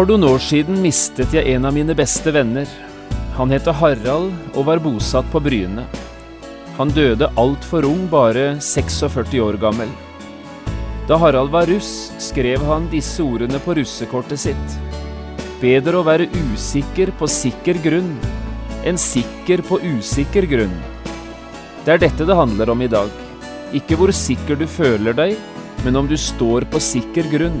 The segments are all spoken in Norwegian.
For noen år siden mistet jeg en av mine beste venner. Han het Harald og var bosatt på Bryne. Han døde altfor ung, bare 46 år gammel. Da Harald var russ, skrev han disse ordene på russekortet sitt. Bedre å være usikker på sikker grunn enn sikker på usikker grunn. Det er dette det handler om i dag. Ikke hvor sikker du føler deg, men om du står på sikker grunn.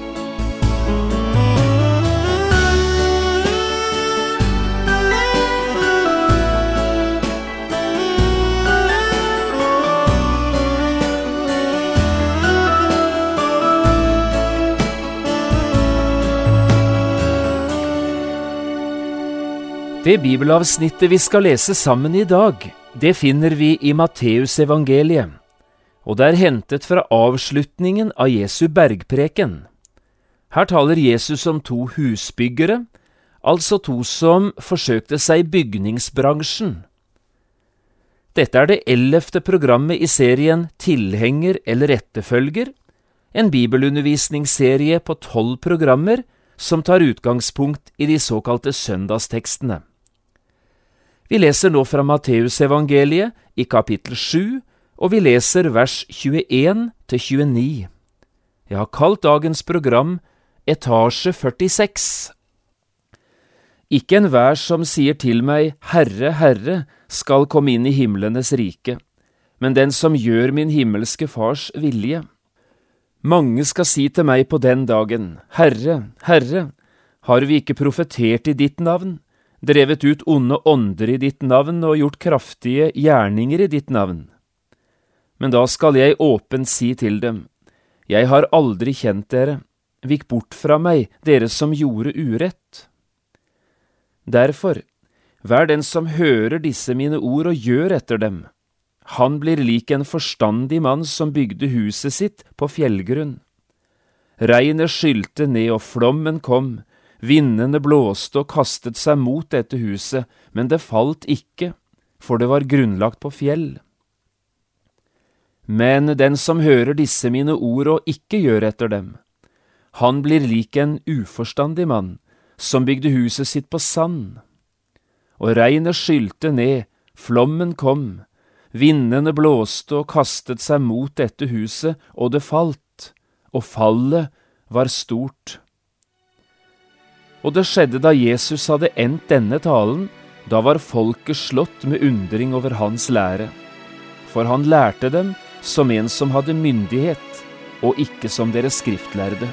Det bibelavsnittet vi skal lese sammen i dag, det finner vi i Matteusevangeliet, og det er hentet fra avslutningen av Jesu bergpreken. Her taler Jesus om to husbyggere, altså to som forsøkte seg i bygningsbransjen. Dette er det ellevte programmet i serien Tilhenger eller etterfølger, en bibelundervisningsserie på tolv programmer som tar utgangspunkt i de såkalte søndagstekstene. Vi leser nå fra Matteusevangeliet i kapittel 7, og vi leser vers 21 til 29. Jeg har kalt dagens program Etasje 46. Ikke enhver som sier til meg Herre, Herre, skal komme inn i himlenes rike, men den som gjør min himmelske Fars vilje. Mange skal si til meg på den dagen, Herre, Herre, har vi ikke profetert i ditt navn? Drevet ut onde ånder i ditt navn og gjort kraftige gjerninger i ditt navn. Men da skal jeg åpent si til dem, Jeg har aldri kjent dere, vik bort fra meg, dere som gjorde urett. Derfor, vær den som hører disse mine ord og gjør etter dem. Han blir lik en forstandig mann som bygde huset sitt på fjellgrunn. Regnet skylte ned og flommen kom, Vindene blåste og kastet seg mot dette huset, men det falt ikke, for det var grunnlagt på fjell. Men den som hører disse mine ord og ikke gjør etter dem, han blir lik en uforstandig mann som bygde huset sitt på sand. Og regnet skylte ned, flommen kom, vindene blåste og kastet seg mot dette huset, og det falt, og fallet var stort. Og det skjedde da Jesus hadde endt denne talen, da var folket slått med undring over hans lære. For han lærte dem som en som hadde myndighet, og ikke som deres skriftlærde.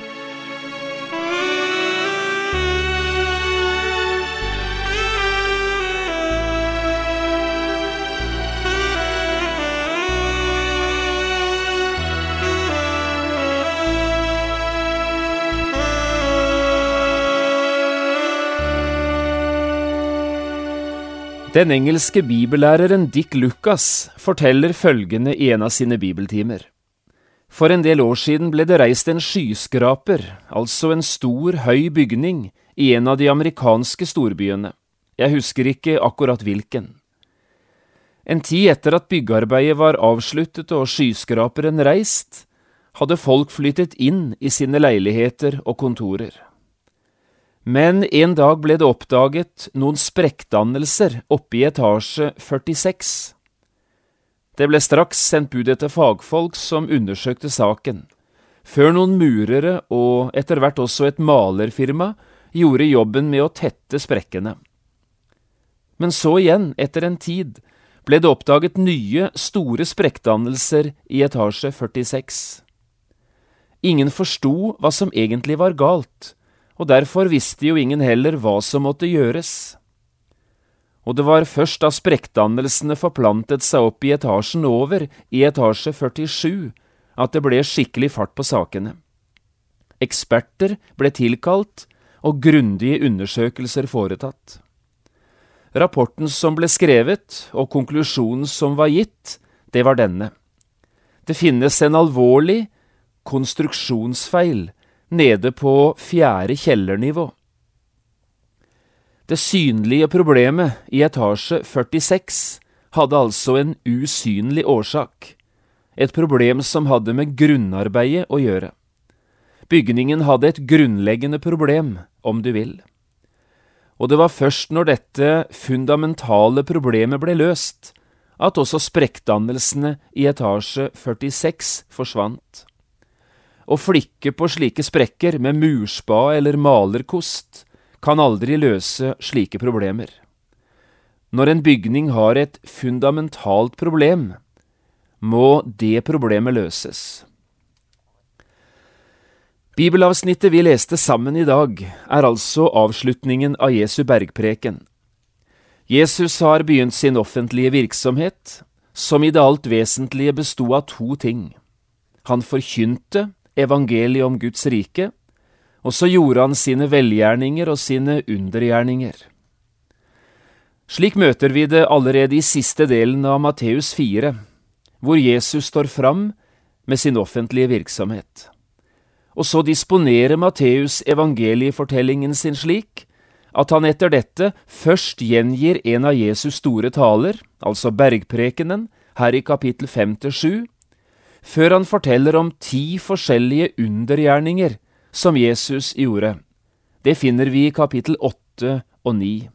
Den engelske bibellæreren Dick Lucas forteller følgende i en av sine bibeltimer. For en del år siden ble det reist en skyskraper, altså en stor, høy bygning, i en av de amerikanske storbyene. Jeg husker ikke akkurat hvilken. En tid etter at byggearbeidet var avsluttet og skyskraperen reist, hadde folk flyttet inn i sine leiligheter og kontorer. Men en dag ble det oppdaget noen sprekkdannelser oppe i etasje 46. Det ble straks sendt bud etter fagfolk som undersøkte saken, før noen murere og etter hvert også et malerfirma gjorde jobben med å tette sprekkene. Men så igjen, etter en tid, ble det oppdaget nye, store sprekkdannelser i etasje 46. Ingen forsto hva som egentlig var galt, og derfor visste jo ingen heller hva som måtte gjøres. Og det var først da sprekkdannelsene forplantet seg opp i etasjen over, i etasje 47, at det ble skikkelig fart på sakene. Eksperter ble tilkalt, og grundige undersøkelser foretatt. Rapporten som ble skrevet, og konklusjonen som var gitt, det var denne. Det finnes en alvorlig konstruksjonsfeil nede på fjerde kjellernivå. Det synlige problemet i etasje 46 hadde altså en usynlig årsak, et problem som hadde med grunnarbeidet å gjøre. Bygningen hadde et grunnleggende problem, om du vil. Og det var først når dette fundamentale problemet ble løst, at også sprekkdannelsene i etasje 46 forsvant. Å flikke på slike sprekker med murspa eller malerkost kan aldri løse slike problemer. Når en bygning har et fundamentalt problem, må det problemet løses. Bibelavsnittet vi leste sammen i dag, er altså avslutningen av Jesu bergpreken. Jesus har begynt sin offentlige virksomhet, som i det alt vesentlige besto av to ting. Han forkynte evangeliet om Guds rike, og så gjorde han sine velgjerninger og sine undergjerninger. Slik møter vi det allerede i siste delen av Matteus 4, hvor Jesus står fram med sin offentlige virksomhet og så disponerer Matteus evangeliefortellingen sin slik at han etter dette først gjengir en av Jesus' store taler, altså bergprekenen, her i kapittel 5–7, før han forteller om ti forskjellige undergjerninger som Jesus gjorde. Det finner vi i kapittel 8 og 9.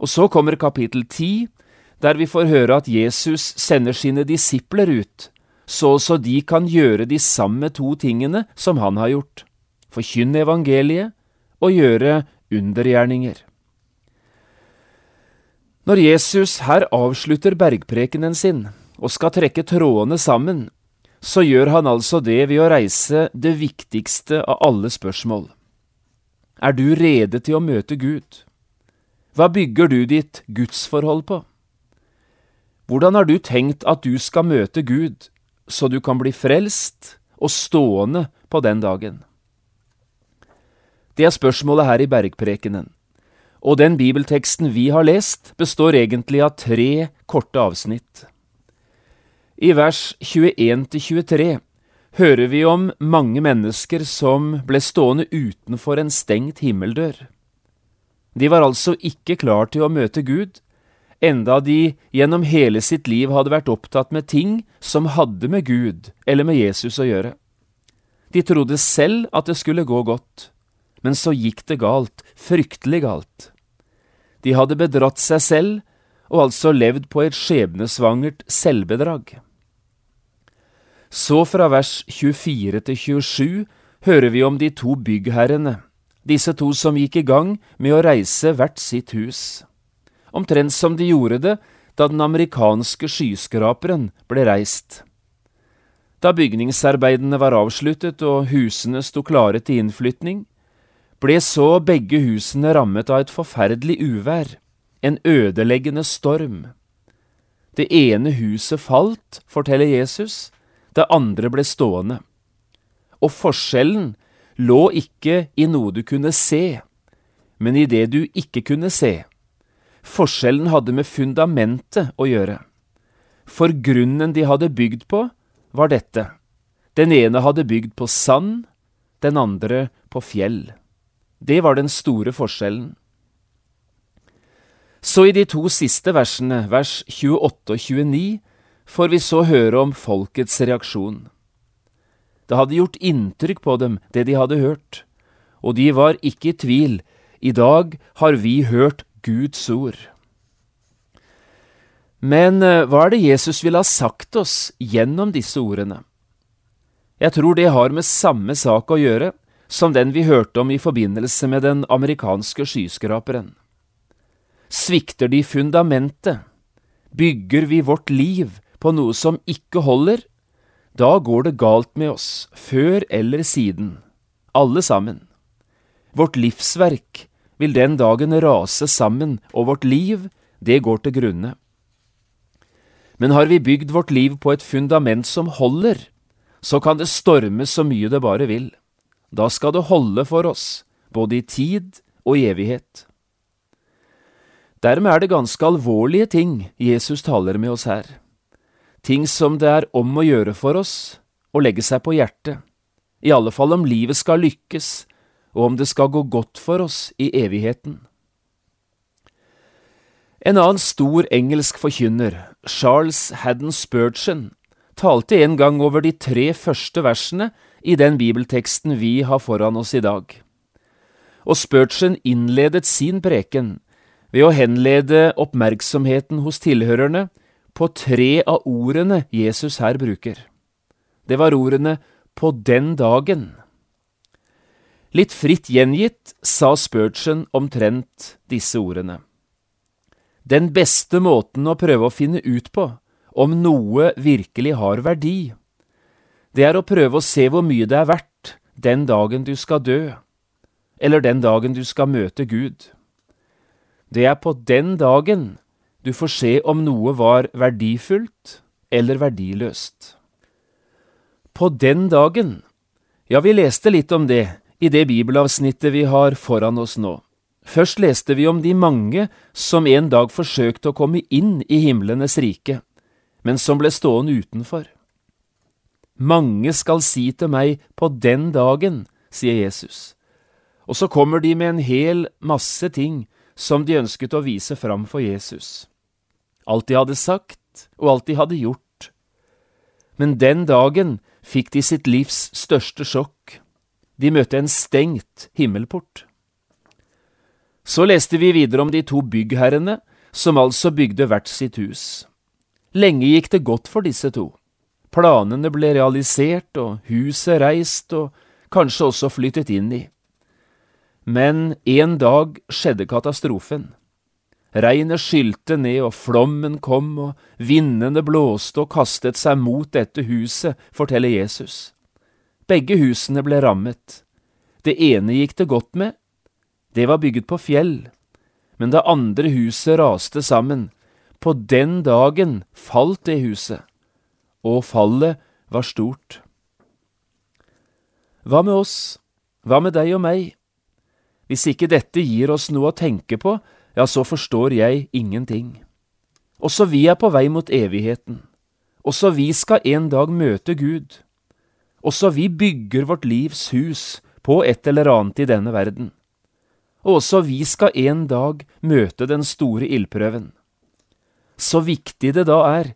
Og så kommer kapittel 10, der vi får høre at Jesus sender sine disipler ut så også de kan gjøre de samme to tingene som han har gjort, forkynne evangeliet og gjøre undergjerninger. Når Jesus her avslutter bergprekenen sin og skal trekke trådene sammen, så gjør han altså det ved å reise det viktigste av alle spørsmål. Er du rede til å møte Gud? Hva bygger du ditt gudsforhold på? Hvordan har du tenkt at du skal møte Gud så du kan bli frelst og stående på den dagen? Det er spørsmålet her i bergprekenen, og den bibelteksten vi har lest, består egentlig av tre korte avsnitt. I vers 21–23 hører vi om mange mennesker som ble stående utenfor en stengt himmeldør. De var altså ikke klar til å møte Gud, enda de gjennom hele sitt liv hadde vært opptatt med ting som hadde med Gud eller med Jesus å gjøre. De trodde selv at det skulle gå godt, men så gikk det galt, fryktelig galt. De hadde bedratt seg selv og altså levd på et skjebnesvangert selvbedrag. Så fra vers 24 til 27 hører vi om de to byggherrene, disse to som gikk i gang med å reise hvert sitt hus omtrent som de gjorde det da den amerikanske skyskraperen ble reist. Da bygningsarbeidene var avsluttet og husene sto klare til innflytning, ble så begge husene rammet av et forferdelig uvær, en ødeleggende storm. Det ene huset falt, forteller Jesus, det andre ble stående. Og forskjellen lå ikke i noe du kunne se, men i det du ikke kunne se. Forskjellen hadde med fundamentet å gjøre. For grunnen de hadde bygd på, var dette. Den ene hadde bygd på sand, den andre på fjell. Det var den store forskjellen. Så i de to siste versene, vers 28 og 29, får vi så høre om folkets reaksjon. Det hadde gjort inntrykk på dem, det de hadde hørt, og de var ikke i tvil, i dag har vi hørt Guds ord. Men eh, hva er det Jesus ville ha sagt oss gjennom disse ordene? Jeg tror det har med samme sak å gjøre som den vi hørte om i forbindelse med den amerikanske skyskraperen. Svikter de fundamentet, bygger vi vårt liv på noe som ikke holder, da går det galt med oss, før eller siden, alle sammen. Vårt livsverk vil den dagen rase sammen, og vårt liv, det går til grunne. Men har vi bygd vårt liv på et fundament som holder, så kan det storme så mye det bare vil. Da skal det holde for oss, både i tid og i evighet. Dermed er det ganske alvorlige ting Jesus taler med oss her, ting som det er om å gjøre for oss å legge seg på hjertet, i alle fall om livet skal lykkes, og om det skal gå godt for oss i evigheten. En annen stor engelsk forkynner, Charles Haddon Spurgeon, talte en gang over de tre første versene i den bibelteksten vi har foran oss i dag. Og Spurgeon innledet sin preken ved å henlede oppmerksomheten hos tilhørerne på tre av ordene Jesus her bruker. Det var ordene på den dagen. Litt fritt gjengitt sa Spurgeon omtrent disse ordene. Den beste måten å prøve å finne ut på om noe virkelig har verdi, det er å prøve å se hvor mye det er verdt den dagen du skal dø, eller den dagen du skal møte Gud. Det er på den dagen du får se om noe var verdifullt eller verdiløst. På den dagen, ja, vi leste litt om det i det bibelavsnittet vi har foran oss nå. Først leste vi om de mange som en dag forsøkte å komme inn i himlenes rike, men som ble stående utenfor. Mange skal si til meg på den dagen, sier Jesus. Og så kommer de med en hel masse ting som de ønsket å vise fram for Jesus. Alt de hadde sagt, og alt de hadde gjort. Men den dagen fikk de sitt livs største sjokk. De møtte en stengt himmelport. Så leste vi videre om de to byggherrene, som altså bygde hvert sitt hus. Lenge gikk det godt for disse to. Planene ble realisert, og huset reist, og kanskje også flyttet inn i. Men en dag skjedde katastrofen. Regnet skylte ned, og flommen kom, og vindene blåste og kastet seg mot dette huset, forteller Jesus. Begge husene ble rammet. Det ene gikk det godt med, det var bygget på fjell, men det andre huset raste sammen. På den dagen falt det huset, og fallet var stort. Hva med oss, hva med deg og meg? Hvis ikke dette gir oss noe å tenke på, ja, så forstår jeg ingenting. Også vi er på vei mot evigheten. Også vi skal en dag møte Gud. Også vi bygger vårt livs hus på et eller annet i denne verden og også vi skal en dag møte den store ildprøven. Så viktig det da er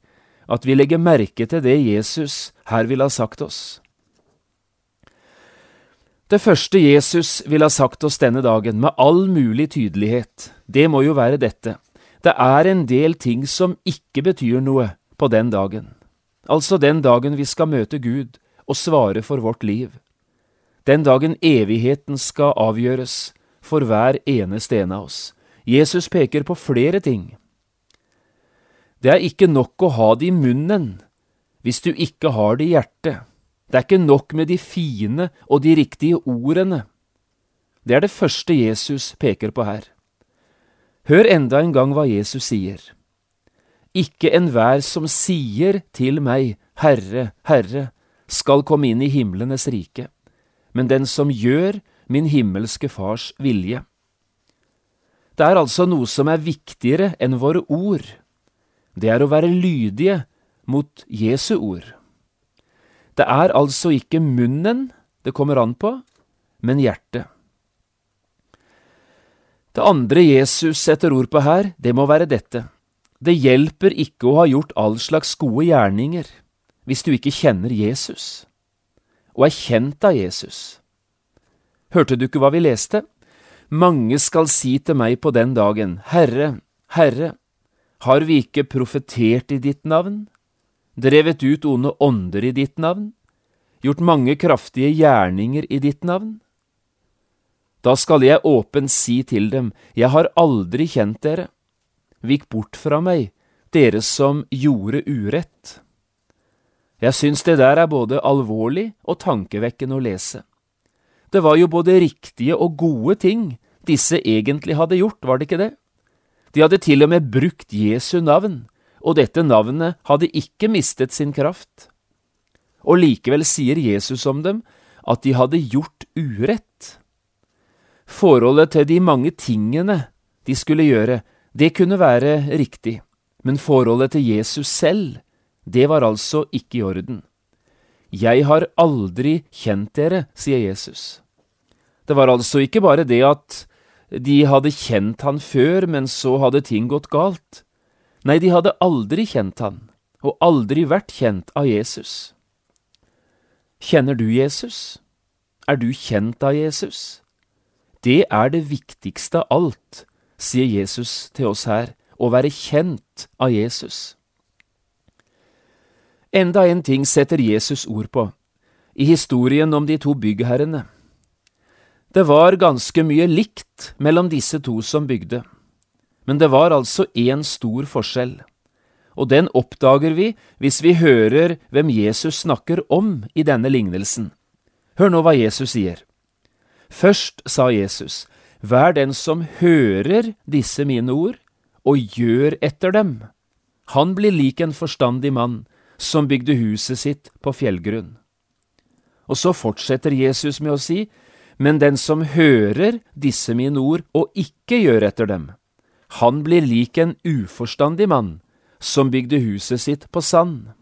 at vi legger merke til det Jesus her vil ha sagt oss. Det første Jesus vil ha sagt oss denne dagen, med all mulig tydelighet, det må jo være dette. Det er en del ting som ikke betyr noe på den dagen, altså den dagen vi skal møte Gud og svare for vårt liv. Den dagen evigheten skal avgjøres, for hver eneste en av oss. Jesus peker på flere ting. Det er ikke nok å ha det i munnen hvis du ikke har det i hjertet. Det er ikke nok med de fine og de riktige ordene. Det er det første Jesus peker på her. Hør enda en gang hva Jesus sier. Ikke enhver som sier til meg, Herre, Herre, skal komme inn i himlenes rike, men den som gjør min himmelske Fars vilje. Det er altså noe som er viktigere enn våre ord. Det er å være lydige mot Jesu ord. Det er altså ikke munnen det kommer an på, men hjertet. Det andre Jesus setter ord på her, det må være dette. Det hjelper ikke å ha gjort all slags gode gjerninger hvis du ikke kjenner Jesus, og er kjent av Jesus. Hørte du ikke hva vi leste? Mange skal si til meg på den dagen, Herre, Herre, har vi ikke profetert i ditt navn, drevet ut onde ånder i ditt navn, gjort mange kraftige gjerninger i ditt navn? Da skal jeg åpent si til dem, Jeg har aldri kjent dere. Vik bort fra meg, dere som gjorde urett. Jeg syns det der er både alvorlig og tankevekkende å lese. Det var jo både riktige og gode ting disse egentlig hadde gjort, var det ikke det? De hadde til og med brukt Jesu navn, og dette navnet hadde ikke mistet sin kraft. Og likevel sier Jesus om dem at de hadde gjort urett. Forholdet til de mange tingene de skulle gjøre, det kunne være riktig, men forholdet til Jesus selv, det var altså ikke i orden. Jeg har aldri kjent dere, sier Jesus. Det var altså ikke bare det at de hadde kjent han før, men så hadde ting gått galt. Nei, de hadde aldri kjent han, og aldri vært kjent av Jesus. Kjenner du Jesus? Er du kjent av Jesus? Det er det viktigste av alt, sier Jesus til oss her, å være kjent av Jesus. Enda en ting setter Jesus ord på, i historien om de to byggherrene. Det var ganske mye likt mellom disse to som bygde, men det var altså én stor forskjell, og den oppdager vi hvis vi hører hvem Jesus snakker om i denne lignelsen. Hør nå hva Jesus sier. Først sa Jesus, Vær den som hører disse mine ord, og gjør etter dem. Han blir lik en forstandig mann som bygde huset sitt på fjellgrunn. Og så fortsetter Jesus med å si, men den som hører disse mine ord og ikke gjør etter dem, han blir lik en uforstandig mann som bygde huset sitt på sand.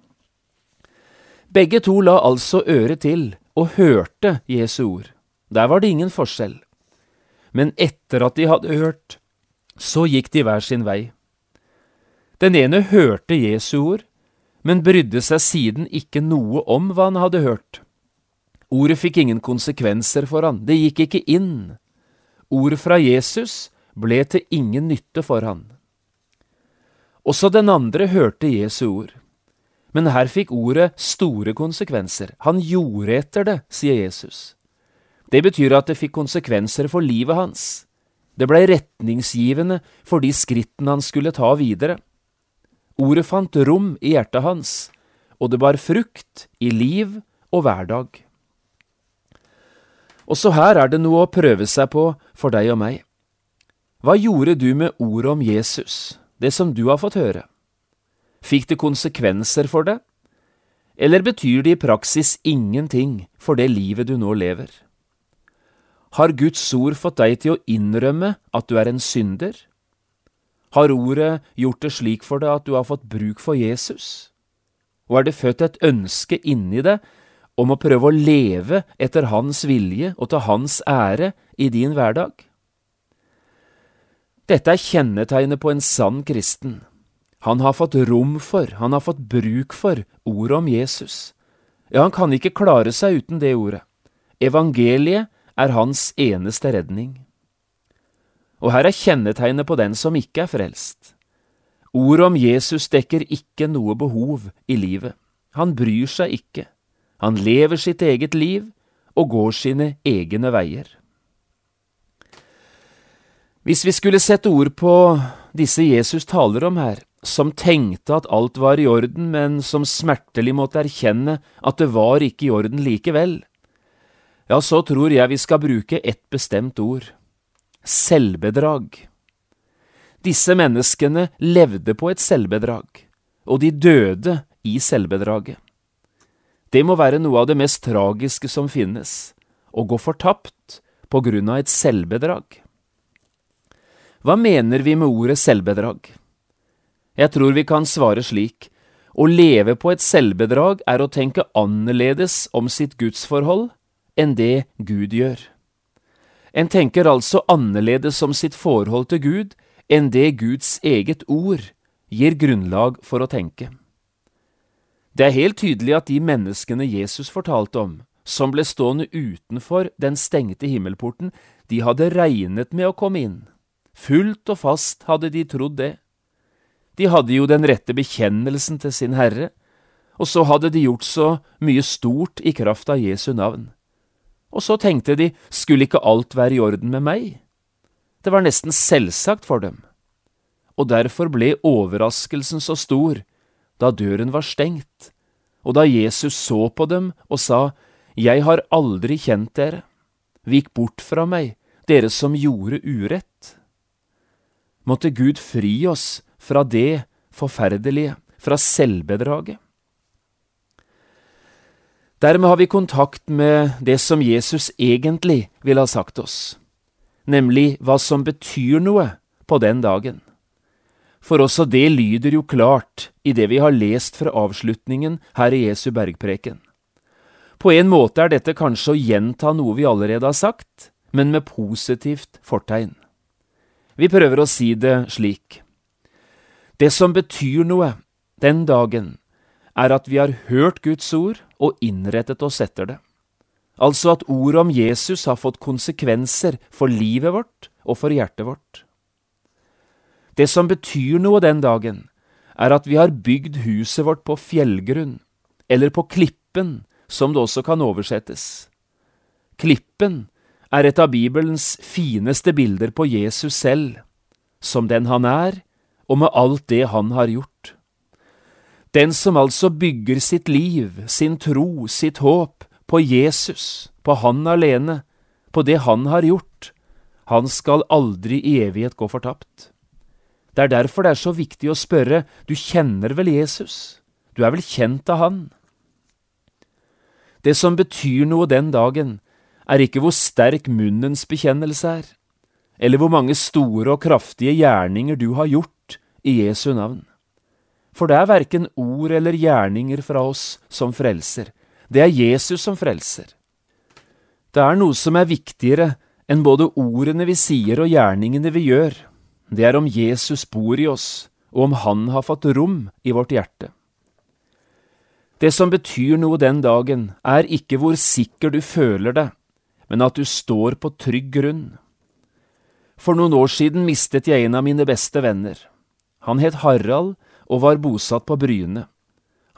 Begge to la altså øret til og hørte Jesu ord. Der var det ingen forskjell. Men etter at de hadde hørt, så gikk de hver sin vei. Den ene hørte Jesu ord, men brydde seg siden ikke noe om hva han hadde hørt. Ordet fikk ingen konsekvenser for han, det gikk ikke inn. Ordet fra Jesus ble til ingen nytte for han. Også den andre hørte Jesu ord. Men her fikk ordet store konsekvenser. Han gjorde etter det, sier Jesus. Det betyr at det fikk konsekvenser for livet hans. Det blei retningsgivende for de skrittene han skulle ta videre. Ordet fant rom i hjertet hans, og det bar frukt i liv og hverdag. Også her er det noe å prøve seg på for deg og meg. Hva gjorde du med ordet om Jesus, det som du har fått høre? Fikk det konsekvenser for det? eller betyr det i praksis ingenting for det livet du nå lever? Har Guds ord fått deg til å innrømme at du er en synder? Har ordet gjort det slik for deg at du har fått bruk for Jesus? Og er det født et ønske inni deg om å prøve å leve etter Hans vilje og til Hans ære i din hverdag. Dette er kjennetegnet på en sann kristen. Han har fått rom for, han har fått bruk for, ordet om Jesus. Ja, han kan ikke klare seg uten det ordet. Evangeliet er hans eneste redning. Og her er kjennetegnet på den som ikke er frelst. Ordet om Jesus dekker ikke noe behov i livet. Han bryr seg ikke. Han lever sitt eget liv og går sine egne veier. Hvis vi skulle sette ord på disse Jesus taler om her, som tenkte at alt var i orden, men som smertelig måtte erkjenne at det var ikke i orden likevel, ja, så tror jeg vi skal bruke ett bestemt ord – selvbedrag. Disse menneskene levde på et selvbedrag, og de døde i selvbedraget. Det må være noe av det mest tragiske som finnes, å gå fortapt på grunn av et selvbedrag. Hva mener vi med ordet selvbedrag? Jeg tror vi kan svare slik, å leve på et selvbedrag er å tenke annerledes om sitt gudsforhold enn det Gud gjør. En tenker altså annerledes om sitt forhold til Gud enn det Guds eget ord gir grunnlag for å tenke. Det er helt tydelig at de menneskene Jesus fortalte om, som ble stående utenfor den stengte himmelporten, de hadde regnet med å komme inn. Fullt og fast hadde de trodd det. De hadde jo den rette bekjennelsen til sin Herre, og så hadde de gjort så mye stort i kraft av Jesu navn. Og så tenkte de, skulle ikke alt være i orden med meg? Det var nesten selvsagt for dem. Og derfor ble overraskelsen så stor da døren var stengt, og da Jesus så på dem og sa, Jeg har aldri kjent dere, vik bort fra meg, dere som gjorde urett. Måtte Gud fri oss fra det forferdelige, fra selvbedraget. Dermed har vi kontakt med det som Jesus egentlig ville ha sagt oss. nemlig hva som betyr noe på den dagen. For også det lyder jo klart i det vi har lest fra avslutningen her i Jesu bergpreken. På en måte er dette kanskje å gjenta noe vi allerede har sagt, men med positivt fortegn. Vi prøver å si det slik. Det som betyr noe den dagen, er at vi har hørt Guds ord og innrettet oss etter det. Altså at ordet om Jesus har fått konsekvenser for livet vårt og for hjertet vårt. Det som betyr noe den dagen, er at vi har bygd huset vårt på fjellgrunn, eller på klippen, som det også kan oversettes. Klippen er et av Bibelens fineste bilder på Jesus selv, som den han er, og med alt det han har gjort. Den som altså bygger sitt liv, sin tro, sitt håp på Jesus, på Han alene, på det Han har gjort, han skal aldri i evighet gå fortapt. Det er derfor det er så viktig å spørre, du kjenner vel Jesus? Du er vel kjent av Han? Det som betyr noe den dagen, er ikke hvor sterk munnens bekjennelse er, eller hvor mange store og kraftige gjerninger du har gjort i Jesu navn. For det er verken ord eller gjerninger fra oss som frelser, det er Jesus som frelser. Det er noe som er viktigere enn både ordene vi sier og gjerningene vi gjør, det er om Jesus bor i oss, og om Han har fått rom i vårt hjerte. Det som betyr noe den dagen, er ikke hvor sikker du føler det, men at du står på trygg grunn. For noen år siden mistet jeg en av mine beste venner. Han het Harald og var bosatt på Bryne.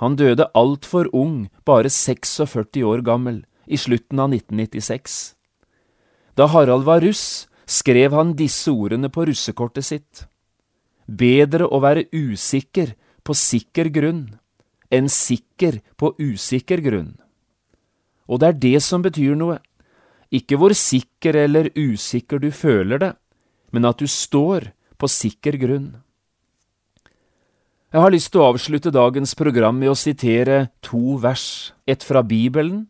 Han døde altfor ung, bare 46 år gammel, i slutten av 1996. Da Harald var russ, skrev han disse ordene på russekortet sitt. Bedre å være usikker på sikker grunn enn sikker på usikker grunn. Og det er det som betyr noe, ikke hvor sikker eller usikker du føler det, men at du står på sikker grunn. Jeg har lyst til å avslutte dagens program med å sitere to vers, ett fra Bibelen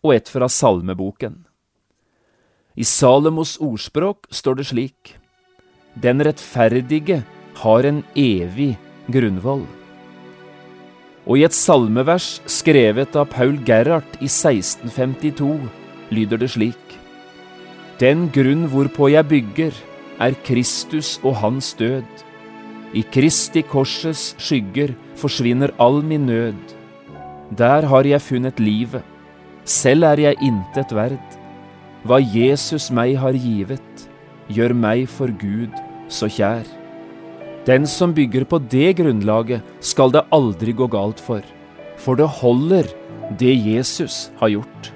og ett fra Salmeboken. I Salomos ordspråk står det slik Den rettferdige har en evig grunnvoll. Og i et salmevers skrevet av Paul Gerhardt i 1652 lyder det slik Den grunn hvorpå jeg bygger, er Kristus og hans død. I Kristi korsets skygger forsvinner all min nød. Der har jeg funnet livet, selv er jeg intet verd. Hva Jesus meg har givet, gjør meg for Gud så kjær. Den som bygger på det grunnlaget, skal det aldri gå galt for, for det holder, det Jesus har gjort.